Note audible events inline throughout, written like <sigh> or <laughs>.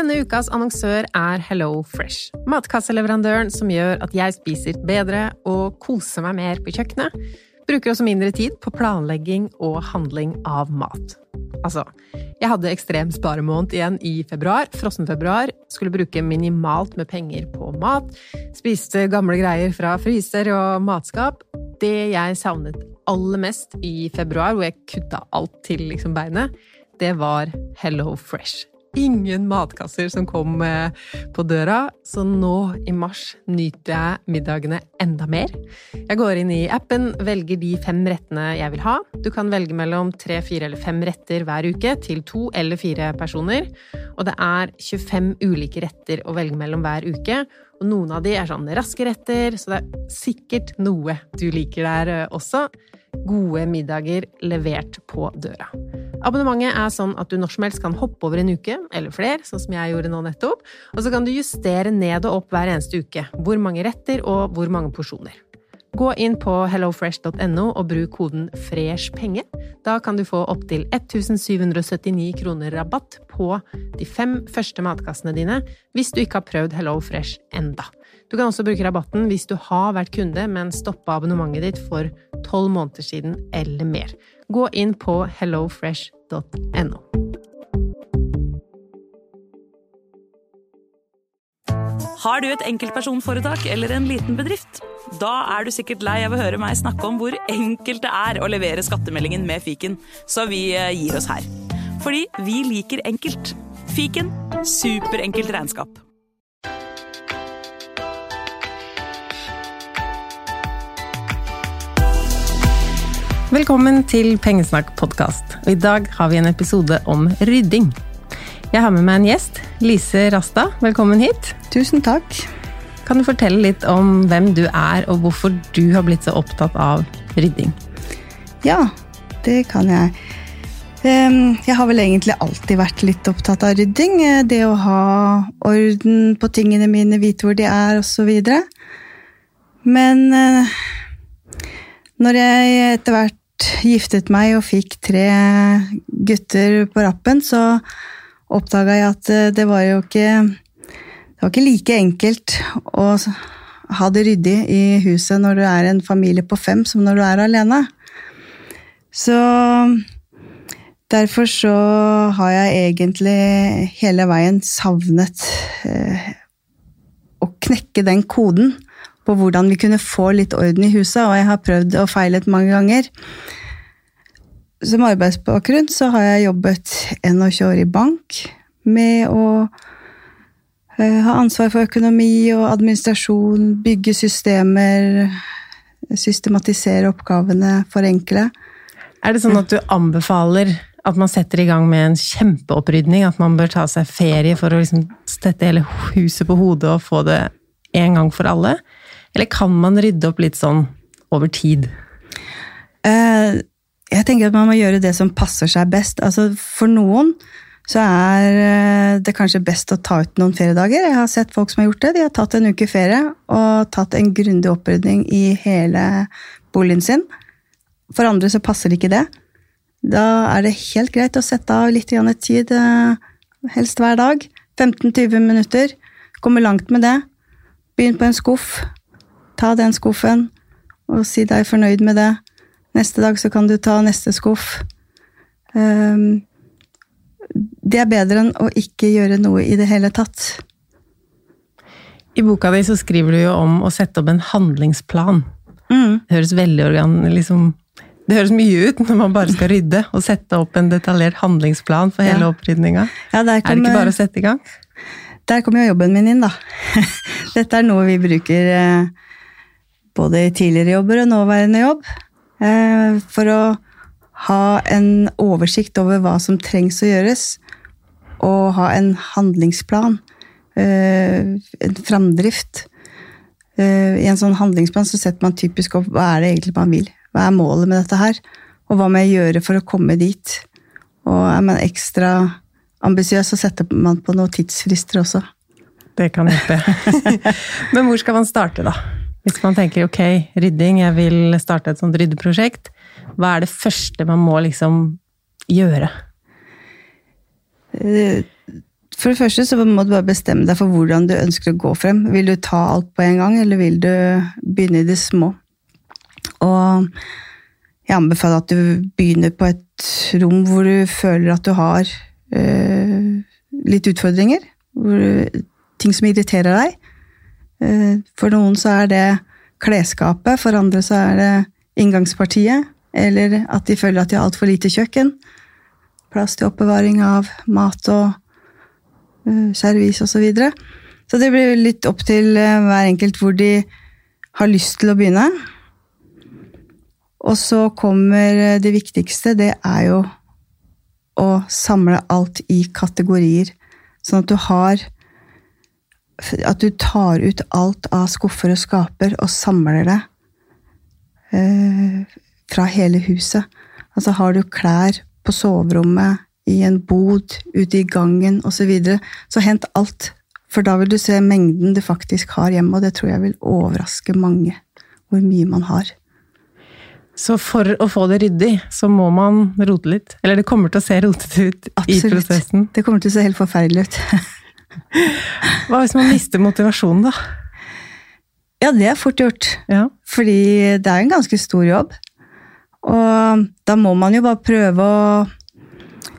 Denne ukas annonsør er Hello Fresh. Matkasseleverandøren som gjør at jeg spiser bedre og koser meg mer på kjøkkenet. Bruker også mindre tid på planlegging og handling av mat. Altså, jeg hadde ekstrem sparemåned igjen i februar, frossenfebruar. Skulle bruke minimalt med penger på mat. Spiste gamle greier fra fryser og matskap. Det jeg savnet aller mest i februar, hvor jeg kutta alt til liksom beinet, det var Hello Fresh ingen matkasser som kom eh, på døra, så nå i mars nyter jeg middagene enda mer. Jeg går inn i appen, velger de fem rettene jeg vil ha. Du kan velge mellom tre, fire eller fem retter hver uke til to eller fire personer. Og det er 25 ulike retter å velge mellom hver uke. Og noen av de er sånn raske retter, så det er sikkert noe du liker der eh, også. Gode middager levert på døra. Abonnementet er sånn at du når som helst kan hoppe over en uke, eller flere, sånn som jeg gjorde nå nettopp, og så kan du justere ned og opp hver eneste uke hvor mange retter og hvor mange porsjoner. Gå inn på hellofresh.no og bruk koden FRESHPENGE. Da kan du få opptil 1779 kroner rabatt på de fem første matkassene dine hvis du ikke har prøvd Hello Fresh enda. Du kan også bruke rabatten hvis du har vært kunde, men stoppa abonnementet ditt for tolv måneder siden eller mer. Gå inn på hellofresh.no. Har du et enkeltpersonforetak eller en liten bedrift? Da er du sikkert lei av å høre meg snakke om hvor enkelt det er å levere skattemeldingen med fiken, så vi eh, gir oss her. Fordi vi liker enkelt. Fiken superenkelt regnskap. Velkommen til Pengesnakk podkast. I dag har vi en episode om rydding. Jeg har med meg en gjest. Lise Rasta, velkommen hit. Tusen takk. Kan du fortelle litt om hvem du er, og hvorfor du har blitt så opptatt av rydding? Ja, det kan jeg. Jeg har vel egentlig alltid vært litt opptatt av rydding. Det å ha orden på tingene mine, vite hvor de er, osv. Men eh, når jeg etter hvert giftet meg og fikk tre gutter på rappen, så oppdaga jeg at eh, det var jo ikke Det var ikke like enkelt å ha det ryddig i huset når du er en familie på fem, som når du er alene. Så derfor så har jeg egentlig hele veien savnet eh, å knekke den koden på hvordan vi kunne få litt orden i huset, og jeg har prøvd og feilet mange ganger. Som arbeidsbakgrunn så har jeg jobbet 21 år i bank med å uh, ha ansvar for økonomi og administrasjon, bygge systemer, systematisere oppgavene, forenkle. Er det sånn at du anbefaler at man setter i gang med en kjempeopprydning? At man bør ta seg ferie for å liksom sette hele huset på hodet og få det en gang for alle? Eller kan man rydde opp litt sånn over tid? Uh, jeg tenker at man må gjøre det som passer seg best. Altså, for noen så er eh, det kanskje best å ta ut noen feriedager. Jeg har sett folk som har gjort det. De har tatt en uke ferie og tatt en grundig opprydning i hele boligen sin. For andre så passer det ikke det. Da er det helt greit å sette av litt tid, eh, helst hver dag. 15-20 minutter. Komme langt med det. Begynn på en skuff. Ta den skuffen, og si deg fornøyd med det. Neste dag så kan du ta neste skuff. Um, det er bedre enn å ikke gjøre noe i det hele tatt. I boka di så skriver du jo om å sette opp en handlingsplan. Mm. Det høres veldig organ... Liksom, det høres mye ut når man bare skal rydde, og sette opp en detaljert handlingsplan for hele ja. opprydninga. Ja, er det ikke bare å sette i gang? Der kommer jo jobben min inn, da. <laughs> Dette er noe vi bruker eh, både i tidligere jobber og nåværende jobb. Eh, for å ha en oversikt over hva som trengs å gjøres, og ha en handlingsplan. Eh, en framdrift. Eh, I en sånn handlingsplan så setter man typisk opp hva er det egentlig man vil. Hva er målet med dette her? Og hva må jeg gjøre for å komme dit? Og er man ekstra ambisiøs, så setter man på noen tidsfrister også. Det kan hjelpe. <laughs> Men hvor skal man starte, da? Hvis man tenker ok, rydding, jeg vil starte et sånt ryddeprosjekt, hva er det første man må liksom gjøre? Eh, For det første så må du bare bestemme deg for hvordan du ønsker å gå frem. Vil du ta alt på en gang, eller vil du begynne i det små? Og jeg anbefaler at du begynner på et rom hvor du føler at du har øh, litt utfordringer. Hvor, ting som irriterer deg. Eh, for noen så er det klesskapet, for andre så er det inngangspartiet. Eller at de føler at de har altfor lite kjøkken. Plass til oppbevaring av mat og uh, servis osv. Så, videre. så det blir litt opp til uh, hver enkelt hvor de har lyst til å begynne. Og så kommer det viktigste, det er jo å samle alt i kategorier. Sånn at du har At du tar ut alt av skuffer og skaper og samler det eh, fra hele huset. Altså har du klær på soverommet, i en bod, ute i gangen osv., så, videre, så hent alt. For da vil du se mengden du faktisk har hjemme, og det tror jeg vil overraske mange hvor mye man har. Så for å få det ryddig, så må man rote litt? Eller det kommer til å se rotete ut Absolutt. i prosessen? Det kommer til å se helt forferdelig ut. <laughs> Hva hvis man mister motivasjonen, da? Ja, det er fort gjort. Ja. Fordi det er en ganske stor jobb. Og da må man jo bare prøve å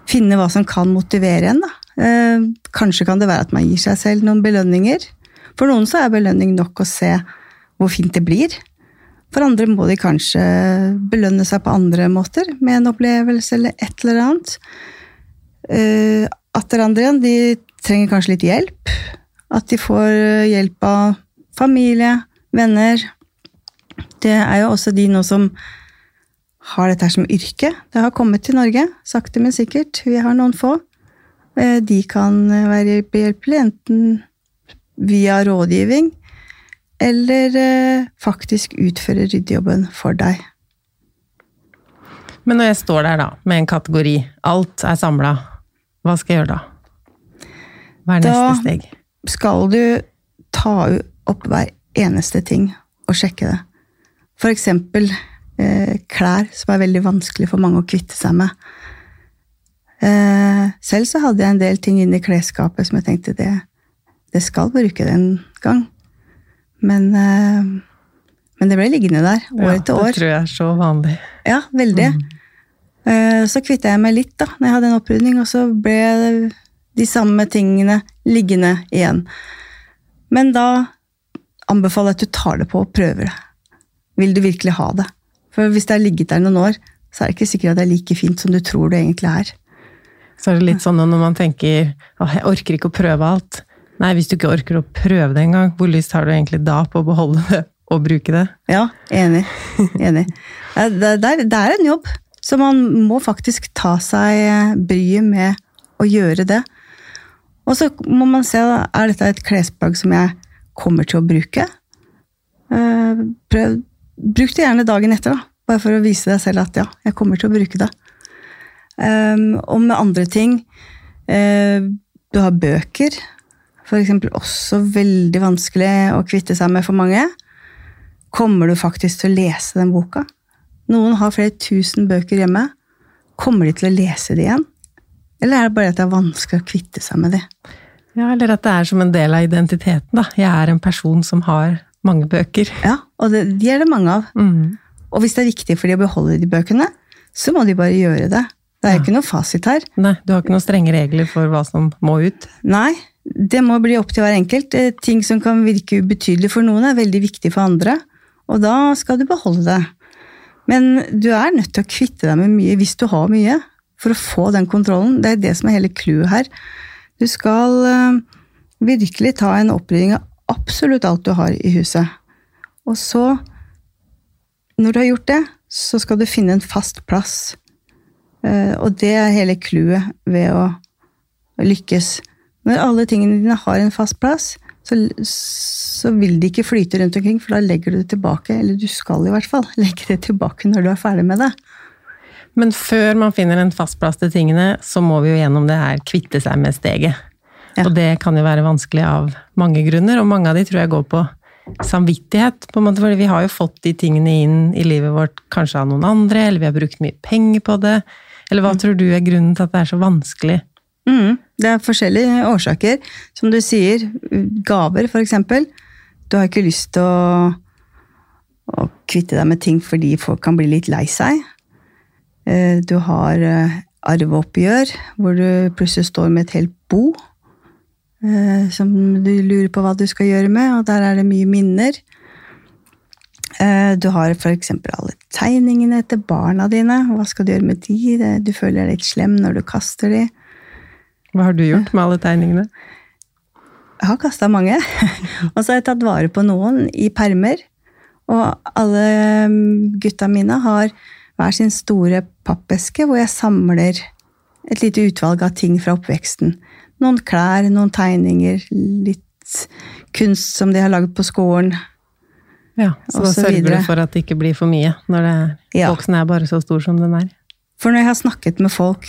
finne hva som kan motivere en, da. Eh, kanskje kan det være at man gir seg selv noen belønninger. For noen så er belønning nok å se hvor fint det blir. For andre må de kanskje belønne seg på andre måter, med en opplevelse eller et eller annet. Eh, Atter andre igjen, de trenger kanskje litt hjelp. At de får hjelp av familie, venner. Det er jo også de nå som har dette her som yrke. Det har kommet til Norge, sakte, men sikkert. Vi har noen få. Uh, de kan være behjelpelige, enten via rådgivning eller eh, faktisk utføre ryddejobben for deg. Men når jeg står der da, med en kategori, alt er samla, hva skal jeg gjøre da? Hva er neste steg? Da skal du ta opp hver eneste ting og sjekke det. For eksempel eh, klær, som er veldig vanskelig for mange å kvitte seg med. Eh, selv så hadde jeg en del ting inne i klesskapet som jeg tenkte det, det skal bruke det en gang. Men, eh, men det ble liggende der år etter år. Det tror jeg er så vanlig. Ja, veldig. Mm. Eh, så kvitta jeg meg litt da når jeg hadde en opprydning, og så ble de samme tingene liggende igjen. Men da anbefaler jeg at du tar det på og prøver det. Vil du virkelig ha det? For hvis det har ligget der noen år, så er det ikke sikkert at det er like fint som du tror det egentlig er. Så er det litt sånn når man tenker at jeg orker ikke å prøve alt. Nei, hvis du ikke orker å prøve det engang, hvor lyst har du egentlig da på å beholde det og bruke det? Ja, enig. Enig. Det, er en jobb, så man må faktisk ta seg bryet med å gjøre det. Og så må man se, er dette et klesplagg som jeg kommer til å bruke? Eh, prøv, bruk det gjerne dagen etter, da. Bare for å vise deg selv at ja, jeg kommer til å bruke det. Um, og med andre ting uh, Du har bøker f.eks. også veldig vanskelig å kvitte seg med for mange. Kommer du faktisk til å lese den boka? Noen har flere tusen bøker hjemme. Kommer de til å lese det igjen? Eller er det bare at det er vanskelig å kvitte seg med det? Ja, eller at det er som en del av identiteten. da. Jeg er en person som har mange bøker. Ja, og det, de er det mange av. Mm. Og hvis det er viktig for de å beholde de bøkene, så må de bare gjøre det. Det er jo ja. ikke noe fasit her. Nei, Du har ikke noen strenge regler for hva som må ut? Nei, det må bli opp til hver enkelt. Eh, ting som kan virke ubetydelig for noen, er veldig viktig for andre. Og da skal du beholde det. Men du er nødt til å kvitte deg med mye hvis du har mye, for å få den kontrollen. Det er det som er hele clouet her. Du skal uh, virkelig ta en opprydding av absolutt alt du har i huset. Og så, når du har gjort det, så skal du finne en fast plass. Uh, og det er hele clouet ved å lykkes. Når alle tingene dine har en fast plass, så, så, vil de ikke flyte rundt omkring, for da legger du det tilbake. Eller du skal i hvert fall <laughs> legge det tilbake når du er ferdig med det. Men før man finner en fast plass til tingene, så må vi jo gjennom det her kvitte seg med steget. Ja. Og det kan jo være vanskelig av mange grunner, og mange av de tror jeg går på samvittighet. på en måte, fordi vi har jo fått de tingene inn i livet vårt kanskje av noen andre, eller vi har brukt mye penger på det. Eller hva mm. tror du er grunnen til at det er så vanskelig Mm, Det er forskjellige årsaker. Som du sier, gaver for eksempel. Du har ikke lyst til å, å kvitte deg med ting fordi folk kan bli litt lei seg. Eh, Du har eh, arveoppgjør, hvor du plutselig står med et helt bo. eh, Som du lurer på hva du skal gjøre med, og der er det mye minner. Du har f.eks. alle tegningene til barna dine. Hva skal du gjøre med de? Du føler deg litt slem når du kaster de. Hva har du gjort med alle tegningene? Jeg har kasta mange. <laughs> og så har jeg tatt vare på noen i permer. Og alle mm, gutta mine har hver sin store pappeske hvor jeg samler et lite utvalg av ting fra oppveksten. Noen klær, noen tegninger, litt kunst som de har lagd på skolen. Ja, Så da sørger videre. du for at det ikke blir for mye når det Ja. voksen er bare så stor som den er. For når jeg har snakket med folk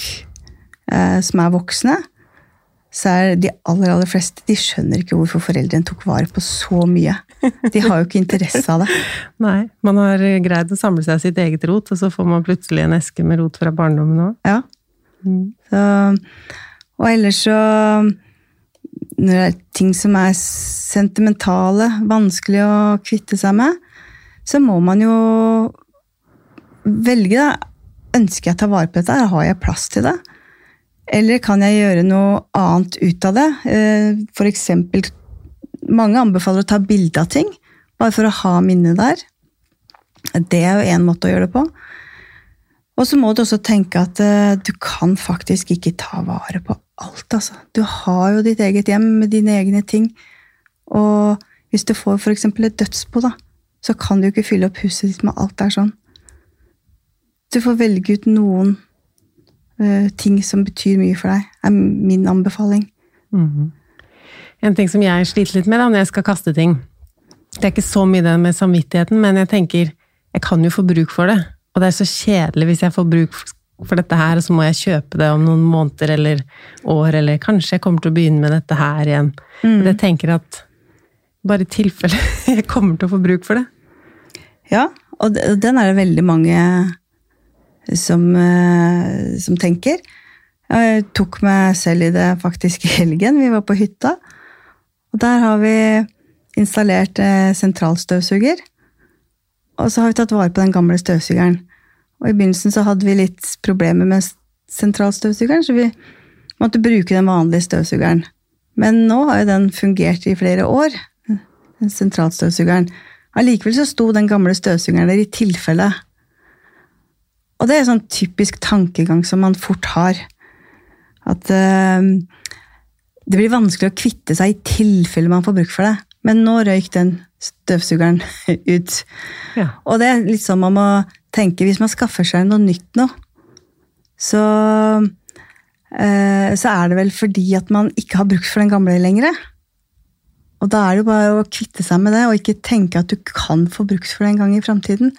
eh, som er voksne, så er de aller aller fleste de skjønner ikke hvorfor foreldrene tok vare på så mye. De har jo ikke interesse av det. <laughs> Nei, man har greid å samle seg sitt eget rot, og så får man plutselig en eske med rot fra barndommen òg. Ja. Så, og ellers så Når det er ting som er sentimentale, vanskelig å kvitte seg med, så må man jo velge, da. Ønsker jeg å ta vare på dette? Har jeg plass til det? Eller kan jeg gjøre noe annet ut av det? Eh, For eksempel Mange anbefaler å ta bilde av ting, bare for å ha minnet der. Det er jo én måte å gjøre det på. Og så må du også tenke at eh, du kan faktisk ikke ta vare på alt, altså. Du har jo ditt eget hjem med dine egne ting. Og hvis du får f.eks. et dødsbo, da, så kan du ikke fylle opp huset ditt med alt der sånn. Du får velge ut noen eh, ting som betyr mye for deg, er min anbefaling. En ting som jeg sliter litt med da, når jeg skal kaste ting, det er ikke så mye det med samvittigheten, men jeg tenker jeg kan jo få bruk for det. Og det er så kjedelig hvis jeg får bruk for dette her, og så må jeg kjøpe det om noen måneder eller år, eller kanskje jeg kommer til å begynne med dette her igjen. Mm. jeg tenker at bare i tilfelle <laughs> jeg kommer til å få bruk for det. Ja, og den er det veldig mange som, eh, som tenker. Jeg tok meg selv i det faktisk i helgen. Vi var på hytta. Og der har vi installert eh, sentralstøvsuger. Og så har vi tatt vare på den gamle støvsugeren. Og i begynnelsen så hadde vi litt problemer med sentralstøvsugeren, så vi måtte bruke den vanlige støvsugeren. Men nå har jo den fungert i flere år, den sentralstøvsugeren. Allikevel så sto den gamle støvsugeren der i tilfelle. Og det er sånn typisk tankegang som man fort har. At eh, det blir vanskelig å kvitte seg i tilfelle man får bruk for det. Men nå røyk den støvsugeren <laughs> ut. Ja. Og det er litt sånn man må tenke hvis man skaffer seg noe nytt nå, så, eh, så er det vel fordi at man ikke har brukt for den gamle lenger. Og da er det jo bare å kvitte seg med det, og ikke tenke at du kan få brukt for det en gang i framtiden.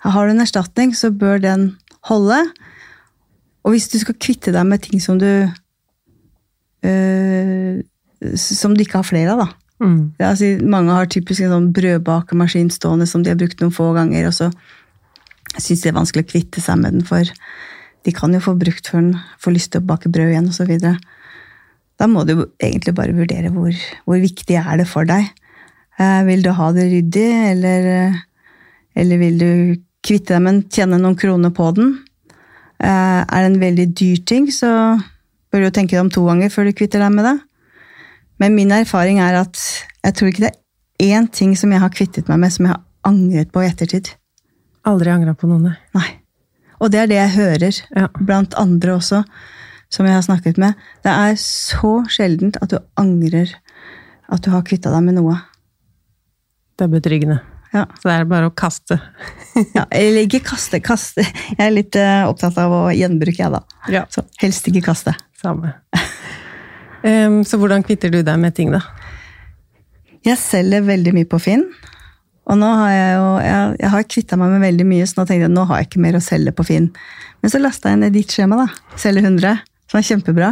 Har du en erstatning, så bør den holde. Og hvis du skal kvitte deg med ting som du øh, Som du ikke har flere av, da. Mm. Altså, mange har typisk en sånn brødbakemaskin stående som de har brukt noen få ganger, og så syns de det er vanskelig å kvitte seg med den, for de kan jo få brukt for den, få lyst til å bake brød igjen, osv. Da må du egentlig bare vurdere hvor, hvor viktig er det for deg. Eh, vil du ha det ryddig, eller, eh, eller vil du kvitte deg med den, tjene noen kroner på den? Eh, er det en veldig dyr ting, så bør du jo tenke deg om to ganger før du kvitter deg med det. Men min erfaring er at jeg tror ikke det er én ting som jeg har kvittet meg med som jeg har angret på i ettertid. Aldri angra på noen, nei. Nei. Og det er det jeg hører Ja. blant andre også, som jeg har snakket med. Det er så sjeldent at du angrer at du har kvitta deg med noe. Det er betryggende. Ja. Så det er bare å kaste. <laughs> ja eller ikke kaste, kaste. Jeg er litt eh, opptatt av å gjenbruke, jeg, da. Ja. Så helst ikke kaste. Samme. um, så hvordan kvitter du deg med ting, da? Jeg selger veldig mye på Finn. Og nå har jeg jo Jeg, jeg har kvitta meg med veldig mye, så nå tenkte jeg nå har jeg ikke mer å selge på Finn. Men så lasta jeg ned ditt skjema, da. Selge 100. Som er kjempebra.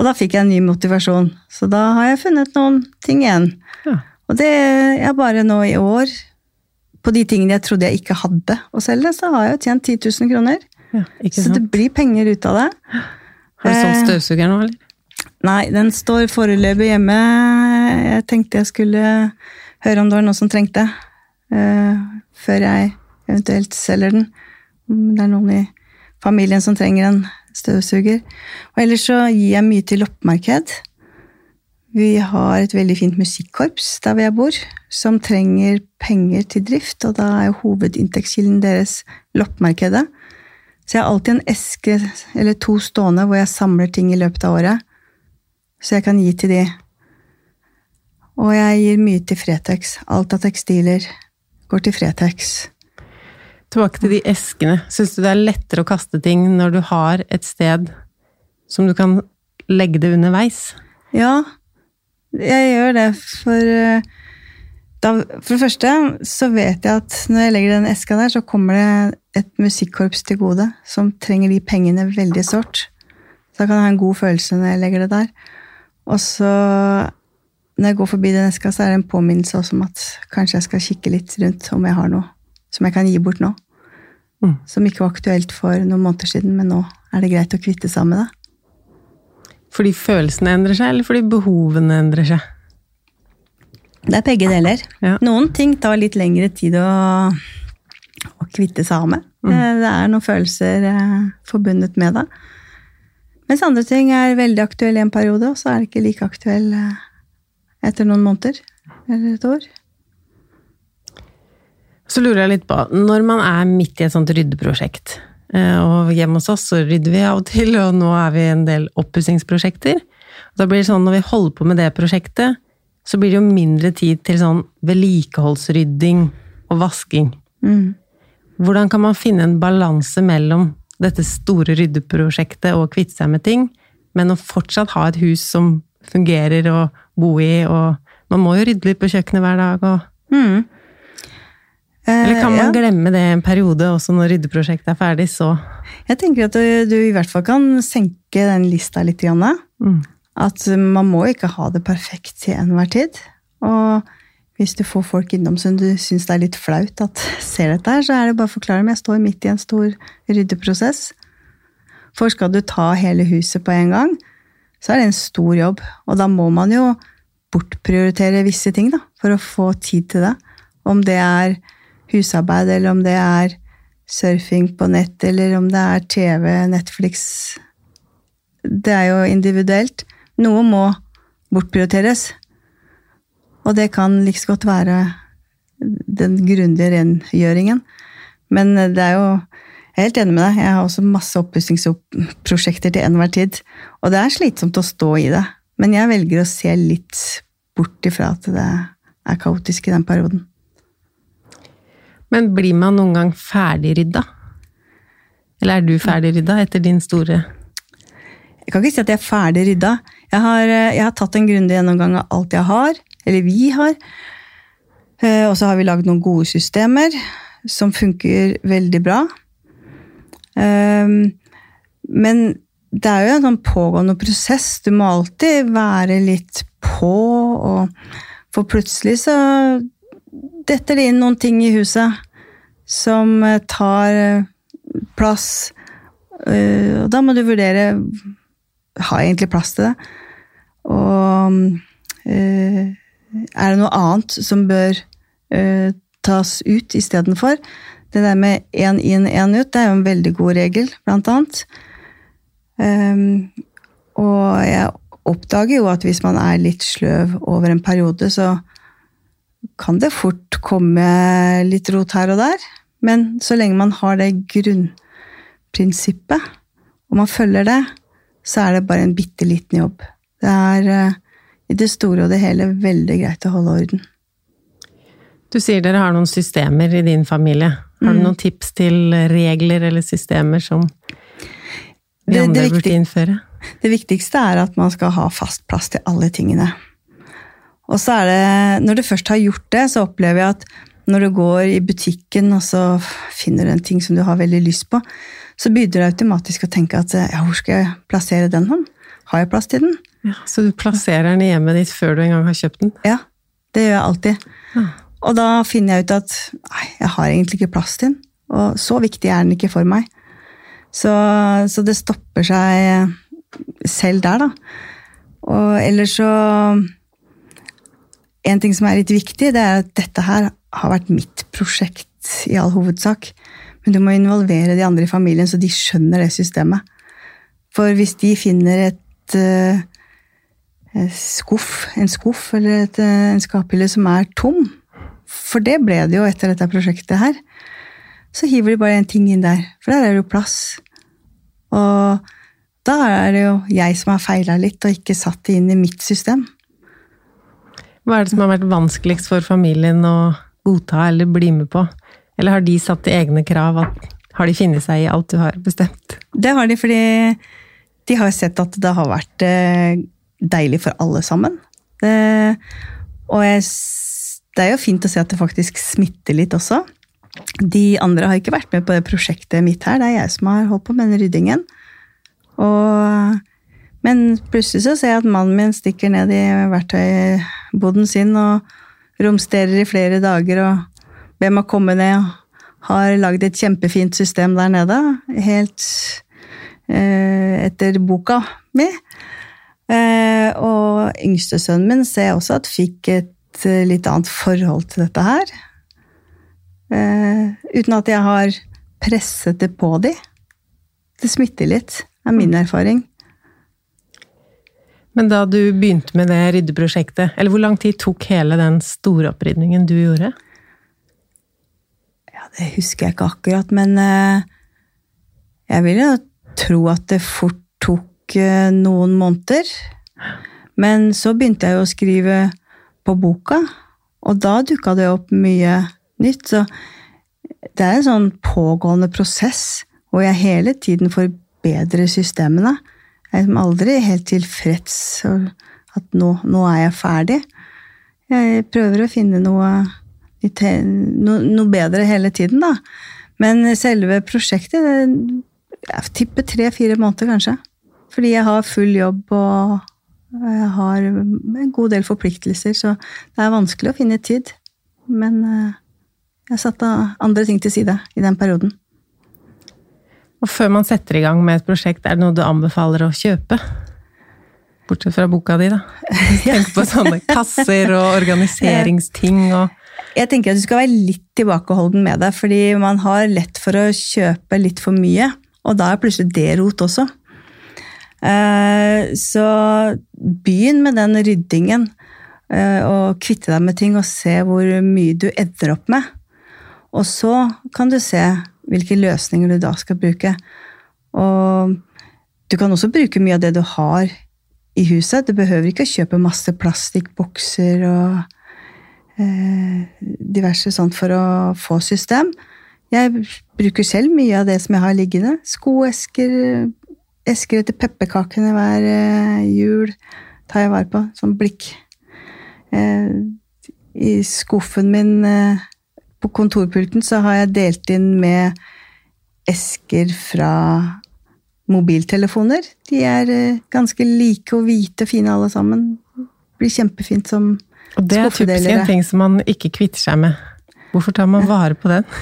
Og da fikk jeg en ny motivasjon. Så da har jeg funnet noen ting igjen. Ja. Og det er bare nå i år, på de tingene jeg trodde jeg ikke hadde å selge, så har jeg jo tjent 10 000 kroner. Ja, Så det blir penger ut av det. Har du solgt Eh, støvsuger nå, eller? Nei, den står foreløpig hjemme. Jeg tenkte jeg skulle høre om det var noen som trengte. Uh, før jeg eventuelt selger den. Om det er noen i familien som trenger en støvsuger. Og ellers så gir jeg mye til loppemarked. Vi har et veldig fint musikkorps der hvor jeg bor, som trenger penger til drift, og da er jo hovedinntektskilden deres loppemarkedet. Så jeg har alltid en eske eller to stående hvor jeg samler ting i løpet av året, så jeg kan gi til de. Og jeg gir mye til Fretex. Alt av tekstiler går til Fretex. Tilbake til de eskene. Syns du det er lettere å kaste ting når du har et sted som du kan legge det underveis? Ja, jeg gjør det, for eh, da, For det første så vet jeg at når jeg legger den eska der, så kommer det et musikkorps til gode som trenger de pengene veldig sårt. Så da kan jeg ha en god følelse når jeg legger det der. Og så, når jeg går forbi den eska, så er det en påminnelse også om at kanskje jeg skal kikke litt rundt om jeg har noe som jeg kan gi bort nå. Mm. Som ikke var aktuelt for noen måneder siden, men nå er det greit å kvitte seg med det. Fordi følelsene endrer seg, eller fordi behovene endrer seg? Det er begge deler. Ja. Noen ting tar litt lengre tid å, å kvitte seg av med. Mm. Det er noen følelser eh, forbundet med det. Mens andre ting er veldig aktuelle i en periode, og så er det ikke like aktuell eh, etter noen måneder eller et år. Så lurer jeg litt på, når man er midt i et sånt ryddeprosjekt, eh, og hjemme hos oss så rydder vi av og til, og nå er vi en del oppussingsprosjekter. Da blir det sånn når vi holder på med det prosjektet, så blir det jo mindre tid til sånn vedlikeholdsrydding og vasking. Mm. Hvordan kan man finne en balanse mellom dette store ryddeprosjektet og kvitte seg med ting, men å fortsatt ha et hus som fungerer å bo i, og man må jo rydde litt på kjøkkenet hver dag og mm. Eller kan man ja. glemme det en periode, også når ryddeprosjektet er ferdig, så Jeg tenker at du, du, i hvert fall kan senke den lista litt. Mm. At man må ikke ha det perfekt til enhver tid. Og hvis du får folk innom som du syns det er litt flaut at <laughs> ser dette her, så er det bare å forklare dem. Jeg står midt i en stor ryddeprosess. For skal du ta hele huset på en gang, så er det en stor jobb. Og da må man jo bortprioritere visse ting da, for å få tid til det. Om det er husarbeid, eller om det er surfing på nett, eller om det er TV, Netflix Det er jo individuelt. Noe må bortprioriteres. Og det kan like godt være den grundige rengjøringen. Men det er jo Jeg er helt enig med deg. Jeg har også masse oppussingsprosjekter til enhver tid. Og det er slitsomt å stå i det. Men jeg velger å se litt bort ifra at det er kaotisk i den perioden. Men blir man noen gang ferdigrydda? Eller er du ferdigrydda etter din store Jeg kan ikke si at jeg er ferdig rydda. Jeg eh, jeg har tatt en grundig gjennomgang av alt jeg har, eller vi har. Eh, og så har vi lagd noen gode systemer som funker veldig bra. Ehm, men det er jo en sånn pågående prosess. Du må alltid være litt på, og for plutselig så detter det inn noen ting i huset som eh, tar eh, plass. Eh, og da må du vurdere Har jeg egentlig plass til det? Og er det noe annet som bør tas ut istedenfor? Det der med én inn, én ut, det er jo en veldig god regel, blant annet. og jeg oppdager jo at hvis man er litt sløv over en periode, så kan det fort komme litt rot her og der. Men så lenge man har det grunnprinsippet, og man følger det, så er det bare en bitte liten jobb. Det er uh, i det store og det hele veldig greit å holde orden. Du sier dere har noen systemer i din familie. Har du mm. noen tips til regler eller systemer som vi andre burde innføre? Det viktigste er at man skal ha fast plass til alle tingene. Og så er det, når du først har gjort det, så opplever jeg at når du går i butikken og så finner du en ting som du har veldig lyst på, så begynner du automatisk å tenke at ja, hvor skal jeg plassere den hånd? Har jeg plass til den? Ja, Så du plasserer den i hjemmet ditt før du engang har kjøpt den? Ja, det gjør jeg alltid. Ja. Og da finner jeg ut at nei, jeg har egentlig ikke plass til den. Og så viktig er den ikke for meg. Så, så det stopper seg selv der, da. Og ellers så En ting som er litt viktig, det er at dette her har vært mitt prosjekt i all hovedsak. Men du må involvere de andre i familien, så de skjønner det systemet. For hvis de finner et uh, skuff, en skuff eller et, uh, en skaphylle som er tom, for det ble det jo etter dette prosjektet her, så hiver de bare en ting inn der. For der er det jo plass. Og da er det jo jeg som har feila litt og ikke satt det inn i mitt system. Hva er det som har vært vanskeligst for familien å godta eller bli med på? Eller har de satt egne krav? Har de funnet seg i alt du har bestemt? Det har de, fordi de har sett at det har vært eh, deilig for alle sammen. Det, og jeg, det er jo fint å se at det faktisk smitter litt også. De andre har ikke vært med på det prosjektet mitt her, det er jeg som har holdt på med den ryddingen. Og, men plutselig så ser jeg at mannen min stikker ned i verktøyboden sin og romsterer i flere dager og ber meg komme ned. og Har lagd et kjempefint system der nede, helt eh, etter boka mi. Eh, og yngstesønnen min ser jeg også at fikk et eh, litt annet forhold til dette her. Eh, uten at jeg har presset det på de. Det smitter litt er min erfaring. Men da du begynte med det ryddeprosjektet, eller hvor lang tid tok hele den store opprydningen du gjorde? Ja, Det husker jeg ikke akkurat, men uh, jeg vil jo tro at det fort tok uh, noen måneder. Men så begynte jeg jo å skrive på boka, og da dukka det opp mye nytt. Så det er en sånn pågående prosess hvor jeg hele tiden forbedrer bedre systemene. Jeg er aldri helt tilfreds at nå, nå, er jeg ferdig. Jeg prøver å finne noe, noe bedre hele tiden, da. Men selve prosjektet Jeg tipper tre-fire måneder, kanskje. Fordi jeg har full jobb og jeg har en god del forpliktelser, så det er vanskelig å finne tid. Men eh, jeg satte andre ting til side i den perioden. Og før man setter i gang med et prosjekt, er det noe du anbefaler å kjøpe? Bortsett fra boka di, da. <laughs> Tenk på sånne kasser og organiseringsting og Jeg tenker at du skal være litt tilbakeholden med det, fordi man har lett for å kjøpe litt for mye. Og da er plutselig det rot også. Eh, så begynn med den ryddingen, eh, og kvitte deg med ting og se hvor mye du ender opp med. Og så kan du se hvilke løsninger du da skal bruke. Og du kan også bruke mye av det du har i huset. Du behøver ikke å kjøpe masse plastikkbokser og eh, diverse sånt for å få system. Jeg bruker selv mye av det som jeg har liggende. Skoesker, esker etter pepperkakene hver eh, jul tar jeg vare på. Sånn blikk. Eh, I skuffen min eh, på kontorpulten så har jeg delt inn med esker fra mobiltelefoner. De er eh, ganske like og hvite og fine alle sammen. Det blir kjempefint som Og det er typisk en ting som man ikke kvitter seg med. Hvorfor tar man vare på den? <laughs>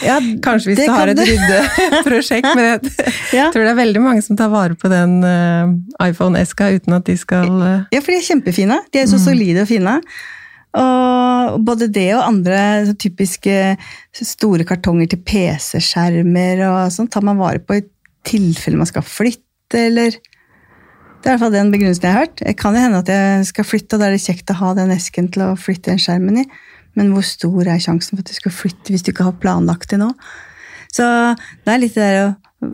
Ja, Kanskje hvis du har et ryddeprosjekt, men <laughs> jeg ja. tror det er veldig mange som tar vare på den uh, iPhone-eska uten at de skal uh... Ja, for de er kjempefine. De er så mm. solide og fine. Og både det og andre typiske store kartonger til PC-skjermer og sånn tar man vare på i tilfelle man skal flytte, eller Det er i hvert fall den begrunnelsen jeg har hørt. Det kan jo hende at jeg skal flytte, og da er det kjekt å ha den esken til å flytte den skjermen i. Men hvor stor er sjansen for at du skal flytte hvis du ikke har planlagt det nå? Så det er litt det der å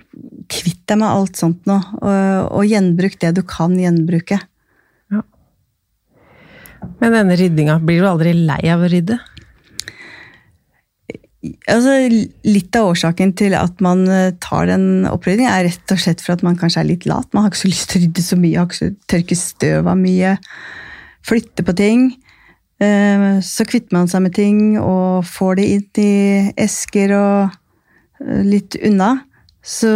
kvitte deg med alt sånt nå, og, og gjenbruk det du kan gjenbruke. Men denne ryddinga, blir du aldri lei av å rydde? Altså, litt av årsaken til at man eh, tar den oppryddingen, er rett og slett for at man kanskje er litt lat. Man har ikke så <laughs> lyst til å rydde så mye, har ikke så tørke støv av mye, flytte på ting. Eh, så kvitter man seg med ting og får det inn i esker og eh, litt unna. Så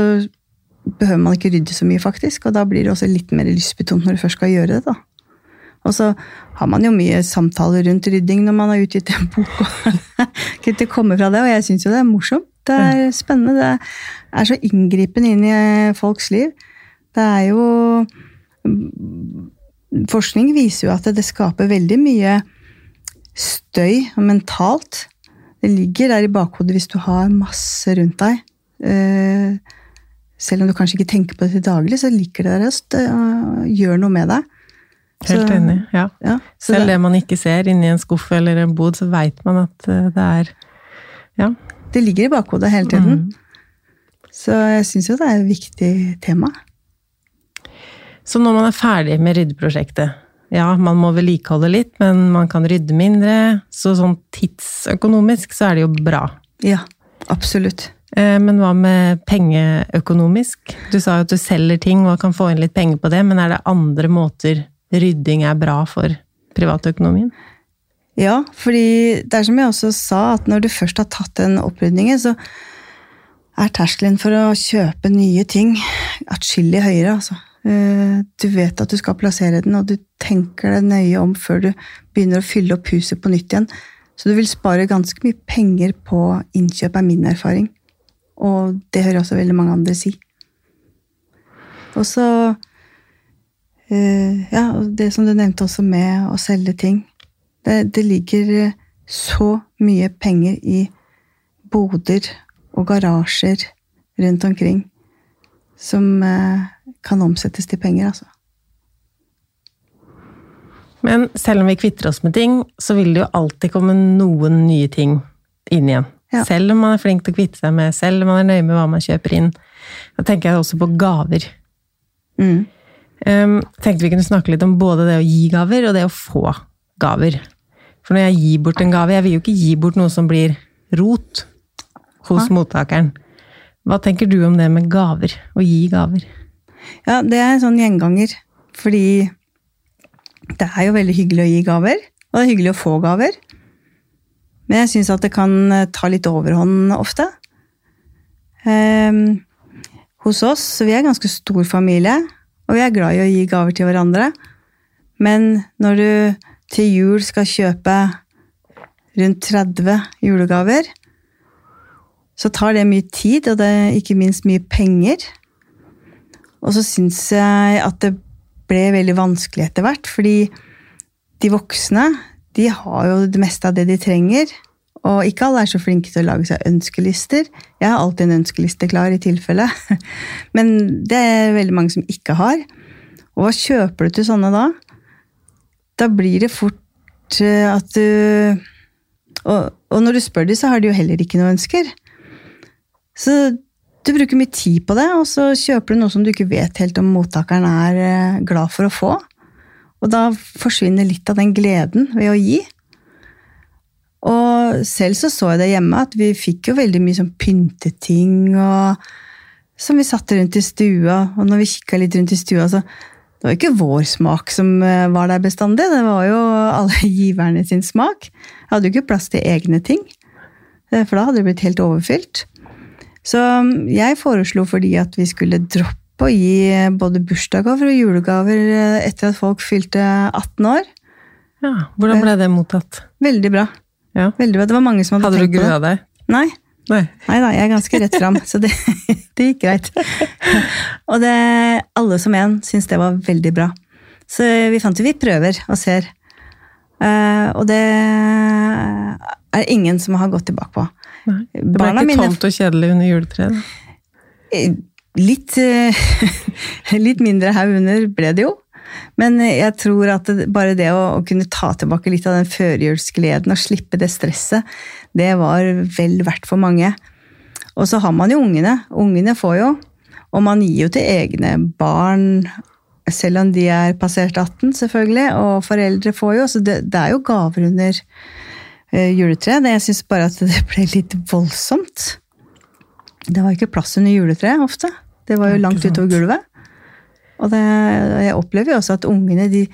behøver man ikke rydde så mye, faktisk. Og da blir det også litt mer lystbetont når du først skal gjøre det. da. Og så har man jo mye samtaler rundt rydding når man har utgitt en <laughs> bok. og det kommer fra det, og jeg syns jo det er morsomt. Det er spennende. Det er så inngripende inn i folks liv. Det er jo forskning viser jo at det skaper veldig mye støy mentalt. Det ligger der i bakhodet hvis du har masse rundt deg. Eh, selv om du kanskje ikke tenker på det til daglig, så ligger det der og gjør noe med deg. Helt Så- enig. Ja. Ja, Selv det- det man ikke ser inni en skuff eller en bod, så veit man at eh, det er Ja. Det ligger i bakhodet hele tiden. Mm. Så jeg syns jo det er et viktig tema. Så når man er ferdig med ryddeprosjektet Ja, man må vedlikeholde litt, men man kan rydde mindre. Så sånn tidsøkonomisk så er det jo bra. Ja, absolutt. Eh, Men hva med pengeøkonomisk? Du sa jo at du selger ting og kan få inn litt penger på det, men er det andre måter rydding er bra for privatøkonomien? Ja, fordi det er som jeg også sa, at når du først har tatt den opprydningen, så er terskelen for å kjøpe nye ting atskillig høyere, altså. Eh, Du vet at du skal plassere den, og du tenker deg nøye om før du begynner å fylle opp huset på nytt igjen. Så du vil spare ganske mye penger på innkjøp, er min erfaring. Og det hører også veldig mange andre si. Og så Ja, og det som du nevnte også med å selge ting. Det, det ligger eh, så mye penger i boder og garasjer rundt omkring som eh, kan omsettes til penger, altså. Men selv om vi kvitter oss med ting, så vil det jo alltid komme noen nye ting inn igjen. Ja. Selv om man er flink til å kvitte seg med, selv om man er nøye med hva man kjøper inn. Da tenker jeg også på gaver. Mm. Um, tenkte vi kunne snakke litt om både det å gi gaver og det å få gaver. For når jeg gir bort en gave, jeg vil jo ikke gi bort noe som blir rot hos Nei. mottakeren. Hva tenker du om det med gaver? Å gi gaver? Ja, det er en sånn gjenganger. Fordi det er jo veldig hyggelig å gi gaver, og det er hyggelig å få gaver. Men jeg syns at det kan eh, ta litt overhånd ofte. Um, hos oss, så vi er en ganske stor familie, og vi er glad i å gi gaver til hverandre. Men når du til jul skal kjøpe rundt 30 julegaver, så tar det mye tid, og det er ikke minst mye penger. Og så syns jeg at det ble veldig vanskelig etter hvert, fordi de voksne de har jo det meste av det de trenger. Og ikke alle er så flinke til å lage seg ønskelister. Jeg har alltid en ønskeliste klar i tilfelle. <laughs> Men det er veldig mange som ikke har. Og hva kjøper du til sånne da? Da blir det fort eh, at du og, og når du spør dem, så har de jo heller ikke noe ønsker. Så du bruker mye tid på det, og så kjøper du noe som du ikke vet helt om mottakeren er eh, glad for å få. Og da forsvinner litt av den gleden ved å gi. Og selv så så jeg det hjemme, at vi fikk jo veldig mye sånn pynteting og som vi satte rundt i stua. Og når vi kikka litt rundt i stua, så det var ikke vår smak som eh, var der bestandig. Det var jo alle <laughs> giverne sin smak. Jeg hadde jo ikke plass til egne ting, eh, for da hadde det blitt helt overfylt. Så mm, jeg foreslo fordi at vi skulle droppe å gi eh, både bursdagsgaver og julegaver etter at folk fylte 18 år. Ja, Hvordan ble det mottatt? Veldig bra. Ja. Veldig bra. Det var mange som hadde, Hadde tenkt på det. Hadde grua deg? Nei. Nei. Nei da, jeg er ganske rett fram, så det, <laughs> det gikk greit. Og det, alle som en syntes det var veldig bra. Så vi fant jo vi prøver og ser. Uh, og det er ingen som har gått tilbake på. Nei. Det ble Barna ikke mine- tomt og kjedelig under juletreet? Eh, Litt, uh, <laughs> litt mindre haug under ble det jo. Men jeg tror at det, bare det å, å kunne ta tilbake litt av den førjulsgleden og slippe det stresset, det var vel verdt for mange. Og så har man jo ungene. Ungene får jo. Og man gir jo til egne barn, selv om de er passert 18, selvfølgelig. Og foreldre får jo. Så det, det er jo gaver under uh, juletreet. Jeg syns bare at det ble litt voldsomt. Det var ikke plass under juletreet ofte. Det var jo langt utover gulvet. Og det, jeg opplever jo også at ungene de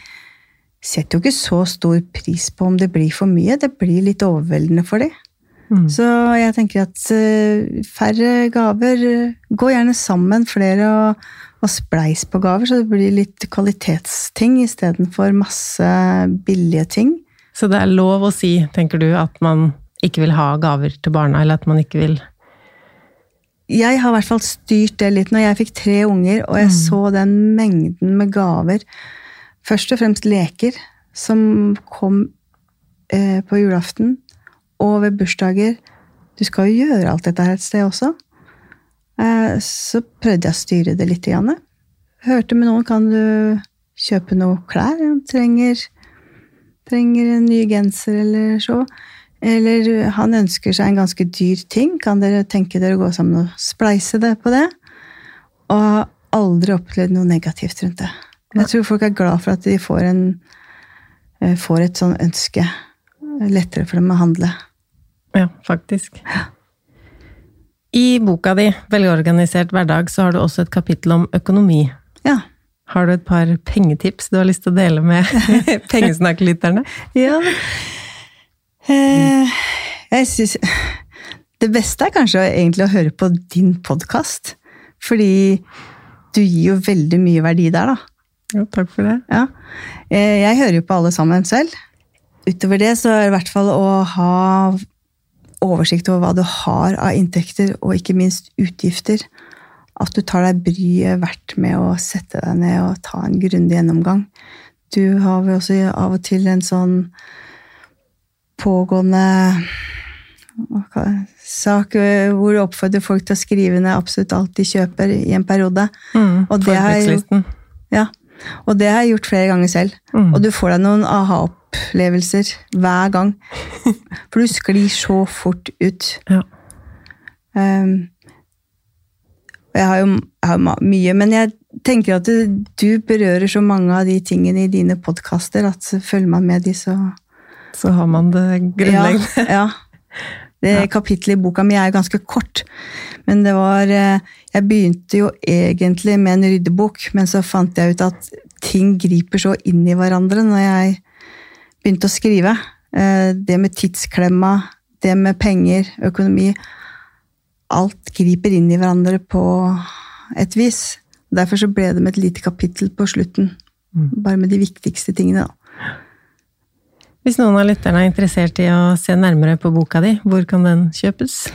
setter jo ikke så stor pris på om det blir for mye. Det blir litt overveldende for dem. Mm. Så jeg tenker at eh, færre gaver Gå gjerne sammen flere og, og spleis på gaver, så det blir litt kvalitetsting istedenfor masse billige ting. Så det er lov å si, tenker du, at man ikke vil ha gaver til barna, eller at man ikke vil jeg har i hvert fall styrt det litt når jeg fikk tre unger, og jeg så den mengden med gaver først og fremst leker som kom eh, på julaften og ved bursdager. Du skal jo gjøre alt dette her et sted også. Eh, så prøvde jeg å styre det litt. Janne. Hørte med noen kan du kjøpe noe klær. Trenger, trenger en ny genser eller så. Eller han ønsker seg en ganske dyr ting. Kan dere tenke dere å gå sammen og spleise det på det? Og har aldri opplevd noe negativt rundt det. Jeg tror folk er glad for at de får, en, eh, får et sånn ønske. Lettere for dem å handle. Ja, faktisk. I boka di 'Velorganisert hverdag' så har du også et kapittel om økonomi. Ja. Har du et par pengetips du har lyst til å dele med <laughs> pengesnakklytterne? ja. Eh, jeg syns Det beste er kanskje egentlig å høre på din podkast. Fordi du gir jo veldig mye verdi der, da. Jo, takk for det. Ja. Eh, jeg hører jo på alle sammen selv. Utover det så er det i hvert fall å ha oversikt over hva du har av inntekter, og ikke minst utgifter. At du tar deg bryet verdt med å sette deg ned og ta en grundig gjennomgang. Du har vel også av og til en sånn pågående sak hvor du oppfordrer folk til å skrive ned absolutt alt de kjøper i en periode. Mm, og, det jeg, ja, og det har jeg gjort flere ganger selv. Mm. Og du får deg noen aha-opplevelser hver gang. <laughs> For du sklir så fort ut. Ja. Um, jeg har jo jeg har mye, men jeg tenker at du, du, berører så mange av de tingene i dine podkaster at følger man med de, så Så har man det grunnleggende. Ja. ja. Det <laughs> ja. kapittelet i boka mi er ganske kort, men det var eh, Jeg begynte jo egentlig med en ryddebok, men så fant jeg ut at ting griper så inn i hverandre når jeg begynte å skrive. Eh, det med tidsklemma, det med penger, økonomi Alt griper inn i hverandre på et vis. Derfor så ble det med et lite kapittel på slutten. Mm. Bare med de viktigste tingene. da. Hvis noen av lytterne er interessert i å se nærmere på boka di, hvor kan den kjøpes?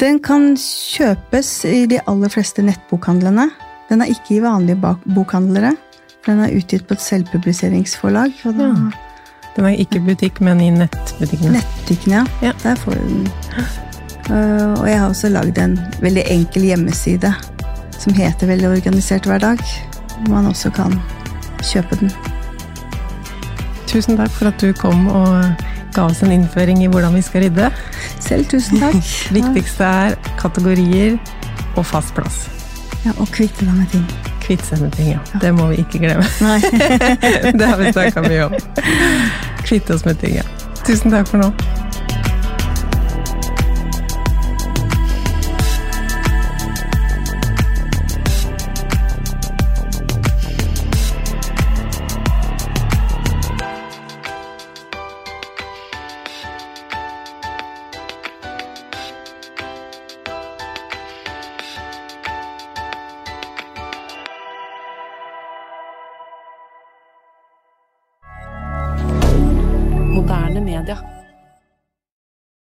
Den kan kjøpes i de aller fleste nettbokhandlene. Den er ikke i vanlige bokhandlere. for Den er utgitt på et selvpubliseringsforlag. Da... ja. Den er ikke i butikk, men i nettbutikkene? Nettbutikkene, ja. ja. Der får du den. Uh, og jeg har også lagd en veldig enkel hjemmeside som heter Veldig organisert hverdag. Hvor man også kan kjøpe den. Tusen takk for at du kom og ga oss en innføring i hvordan vi skal rydde. Selv tusen takk. <laughs> Viktigste er kategorier og fast plass. Ja, Og kvitte deg med ting. Kvitte seg med ting, ja. Det må vi ikke glemme. <laughs> Det har vi snakka mye om. Kvitte oss med ting, ja. Tusen takk for nå.